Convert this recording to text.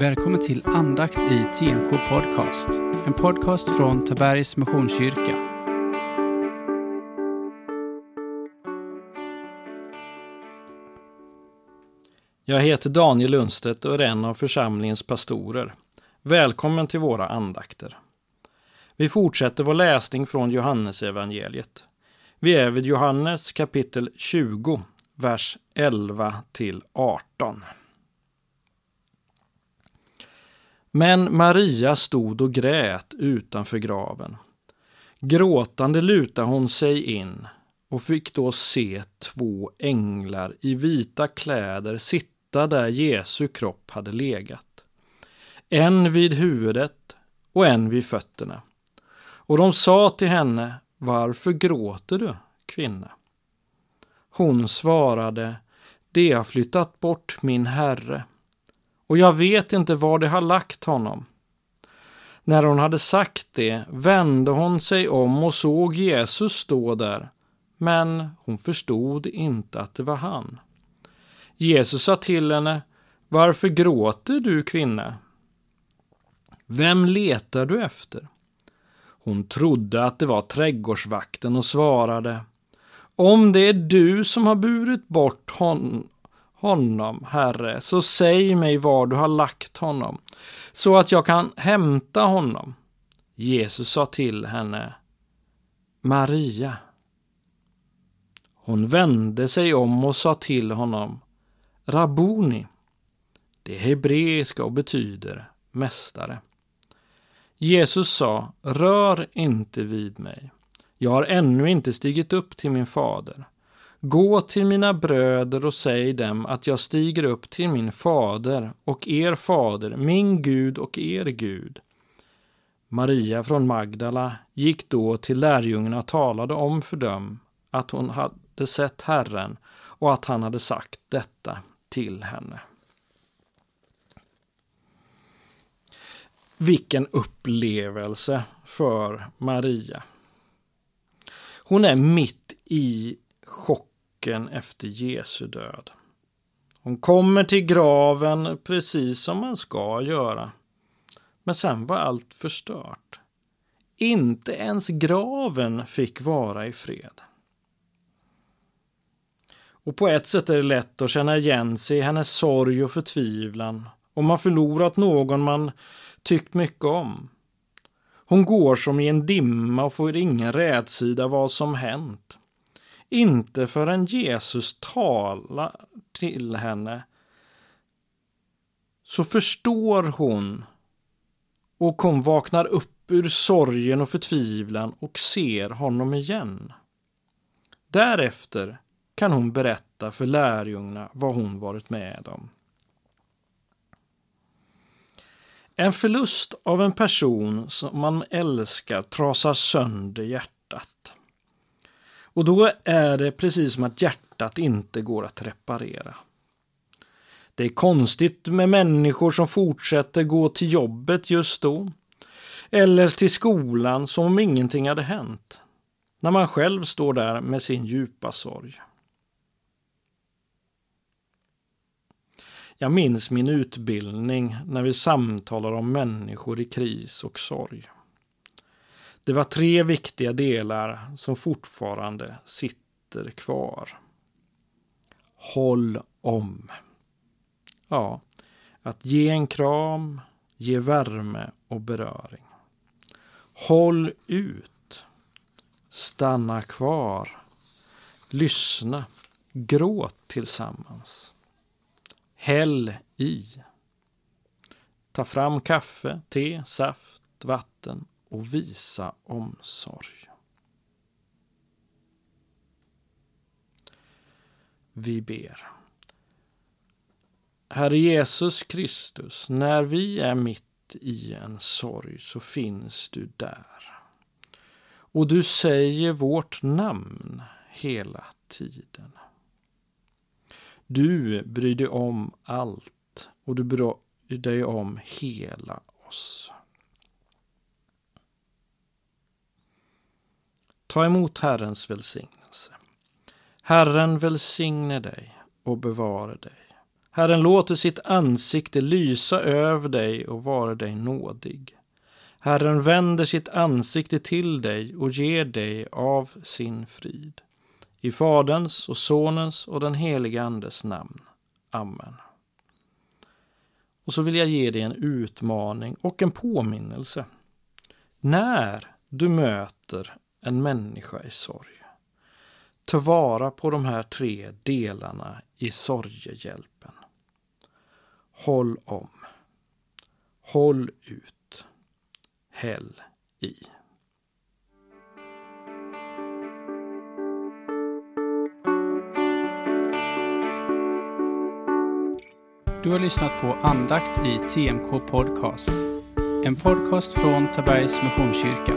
Välkommen till andakt i TNK Podcast. En podcast från Tabergs Missionskyrka. Jag heter Daniel Lundstedt och är en av församlingens pastorer. Välkommen till våra andakter. Vi fortsätter vår läsning från Johannesevangeliet. Vi är vid Johannes kapitel 20, vers 11 till 18. Men Maria stod och grät utanför graven. Gråtande lutade hon sig in och fick då se två änglar i vita kläder sitta där Jesu kropp hade legat. En vid huvudet och en vid fötterna. Och de sa till henne, varför gråter du, kvinna? Hon svarade, de har flyttat bort min herre och jag vet inte var de har lagt honom. När hon hade sagt det vände hon sig om och såg Jesus stå där, men hon förstod inte att det var han. Jesus sa till henne, Varför gråter du kvinna? Vem letar du efter? Hon trodde att det var trädgårdsvakten och svarade, Om det är du som har burit bort hon honom, Herre, så säg mig var du har lagt honom, så att jag kan hämta honom. Jesus sa till henne, Maria. Hon vände sig om och sa till honom, Rabuni. Det är hebreiska och betyder mästare. Jesus sa, rör inte vid mig. Jag har ännu inte stigit upp till min fader. Gå till mina bröder och säg dem att jag stiger upp till min fader och er fader, min Gud och er Gud. Maria från Magdala gick då till lärjungarna och talade om för dem att hon hade sett Herren och att han hade sagt detta till henne. Vilken upplevelse för Maria. Hon är mitt i chocken efter Jesu död. Hon kommer till graven precis som man ska göra. Men sen var allt förstört. Inte ens graven fick vara i fred. Och på ett sätt är det lätt att känna igen sig i hennes sorg och förtvivlan om man förlorat någon man tyckt mycket om. Hon går som i en dimma och får ingen rätsida vad som hänt. Inte förrän Jesus talar till henne så förstår hon och hon vaknar upp ur sorgen och förtvivlan och ser honom igen. Därefter kan hon berätta för lärjungarna vad hon varit med om. En förlust av en person som man älskar trasar sönder hjärtat. Och då är det precis som att hjärtat inte går att reparera. Det är konstigt med människor som fortsätter gå till jobbet just då. Eller till skolan som om ingenting hade hänt. När man själv står där med sin djupa sorg. Jag minns min utbildning när vi samtalar om människor i kris och sorg. Det var tre viktiga delar som fortfarande sitter kvar. Håll om. Ja, att ge en kram, ge värme och beröring. Håll ut. Stanna kvar. Lyssna. Gråt tillsammans. Häll i. Ta fram kaffe, te, saft, vatten och visa omsorg. Vi ber. Herre Jesus Kristus, när vi är mitt i en sorg så finns du där. Och du säger vårt namn hela tiden. Du bryr dig om allt och du bryr dig om hela oss. Ta emot Herrens välsignelse. Herren välsigne dig och bevara dig. Herren låter sitt ansikte lysa över dig och vara dig nådig. Herren vänder sitt ansikte till dig och ger dig av sin frid. I Faderns och Sonens och den helige Andes namn. Amen. Och så vill jag ge dig en utmaning och en påminnelse. När du möter en människa i sorg, ta vara på de här tre delarna i sorgehjälpen. Håll om. Håll ut. Häll i. Du har lyssnat på andakt i TMK Podcast. En podcast från Tabergs Missionskyrka.